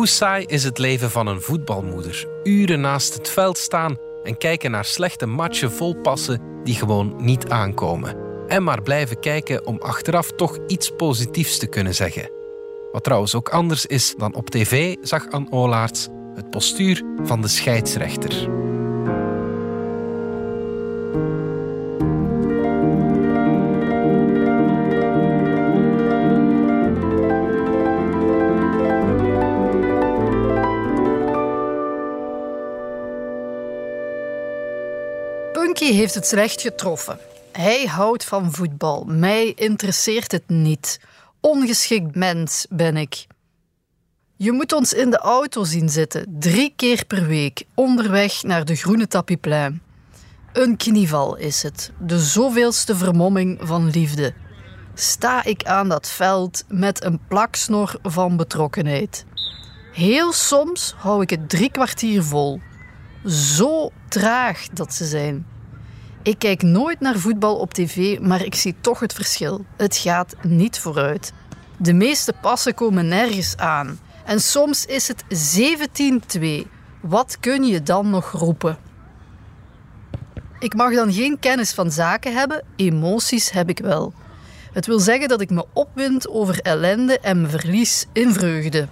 Hoe saai is het leven van een voetbalmoeder? Uren naast het veld staan en kijken naar slechte matchen volpassen die gewoon niet aankomen. En maar blijven kijken om achteraf toch iets positiefs te kunnen zeggen. Wat trouwens ook anders is dan op tv, zag Anne Olaerts het postuur van de scheidsrechter. Punky heeft het slecht getroffen. Hij houdt van voetbal. Mij interesseert het niet. Ongeschikt mens ben ik. Je moet ons in de auto zien zitten, drie keer per week, onderweg naar de groene tapiplein. Een knieval is het, de zoveelste vermomming van liefde. Sta ik aan dat veld met een plaksnor van betrokkenheid. Heel soms hou ik het drie kwartier vol. Zo traag dat ze zijn. Ik kijk nooit naar voetbal op tv, maar ik zie toch het verschil. Het gaat niet vooruit. De meeste passen komen nergens aan. En soms is het 17-2. Wat kun je dan nog roepen? Ik mag dan geen kennis van zaken hebben, emoties heb ik wel. Het wil zeggen dat ik me opwind over ellende en me verlies in vreugde.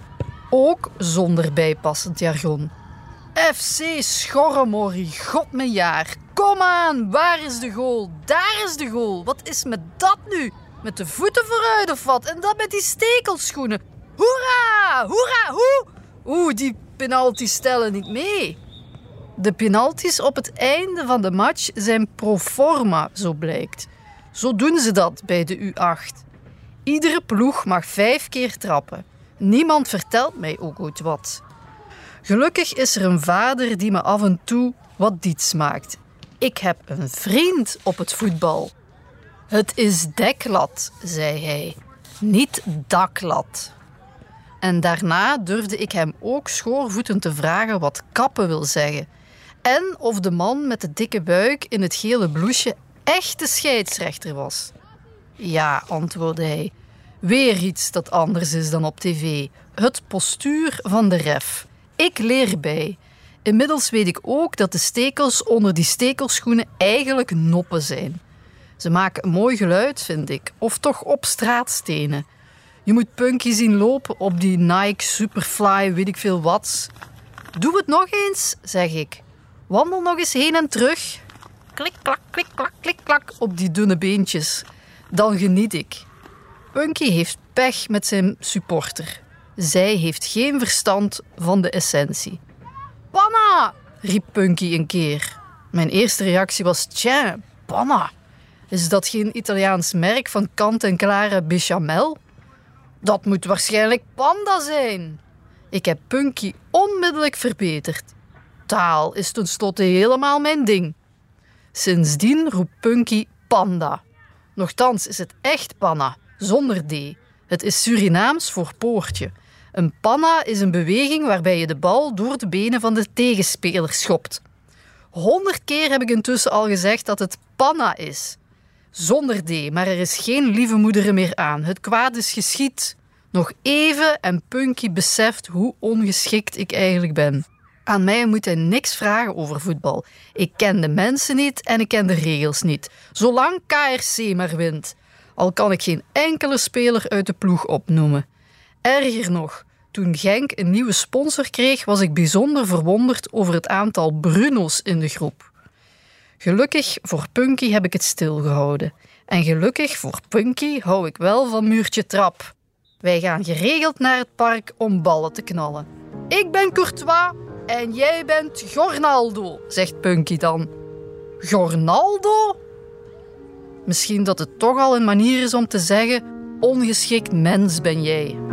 Ook zonder bijpassend jargon. FC Schorremorrie, god mijn jaar. Kom aan, waar is de goal? Daar is de goal. Wat is met dat nu? Met de voeten vooruit of wat? En dat met die stekelschoenen. Hoera! Hoera! Hoe? Oeh, die penalties stellen niet mee. De penalties op het einde van de match zijn pro forma, zo blijkt. Zo doen ze dat bij de U8. Iedere ploeg mag vijf keer trappen. Niemand vertelt mij ook ooit wat. Gelukkig is er een vader die me af en toe wat diets maakt. Ik heb een vriend op het voetbal. Het is deklat, zei hij, niet daklat. En daarna durfde ik hem ook schoorvoeten te vragen wat kappen wil zeggen. En of de man met de dikke buik in het gele bloesje echt de scheidsrechter was. Ja, antwoordde hij. Weer iets dat anders is dan op tv. Het postuur van de ref. Ik leer bij. Inmiddels weet ik ook dat de stekels onder die stekelschoenen eigenlijk noppen zijn. Ze maken een mooi geluid, vind ik. Of toch op straatstenen. Je moet Punky zien lopen op die Nike Superfly, weet ik veel wat. Doe het nog eens, zeg ik. Wandel nog eens heen en terug. Klik, klak, klik, klak, klik, klak op die dunne beentjes. Dan geniet ik. Punky heeft pech met zijn supporter. Zij heeft geen verstand van de essentie. Panna! riep Punky een keer. Mijn eerste reactie was: Tja, panna. Is dat geen Italiaans merk van kant-en-klare bechamel? Dat moet waarschijnlijk panda zijn. Ik heb Punky onmiddellijk verbeterd. Taal is tenslotte helemaal mijn ding. Sindsdien roept Punky panda. Nochtans is het echt panna, zonder D. Het is Surinaams voor poortje. Een panna is een beweging waarbij je de bal door de benen van de tegenspeler schopt. Honderd keer heb ik intussen al gezegd dat het panna is. Zonder D, maar er is geen lieve moederen meer aan. Het kwaad is geschied. Nog even en Punky beseft hoe ongeschikt ik eigenlijk ben. Aan mij moet hij niks vragen over voetbal. Ik ken de mensen niet en ik ken de regels niet. Zolang KRC maar wint. Al kan ik geen enkele speler uit de ploeg opnoemen. Erger nog, toen Genk een nieuwe sponsor kreeg, was ik bijzonder verwonderd over het aantal Bruno's in de groep. Gelukkig voor Punky heb ik het stilgehouden. En gelukkig voor Punky hou ik wel van muurtje trap. Wij gaan geregeld naar het park om ballen te knallen. Ik ben Courtois en jij bent Gornaldo, zegt Punky dan. Gornaldo? Misschien dat het toch al een manier is om te zeggen: ongeschikt mens ben jij.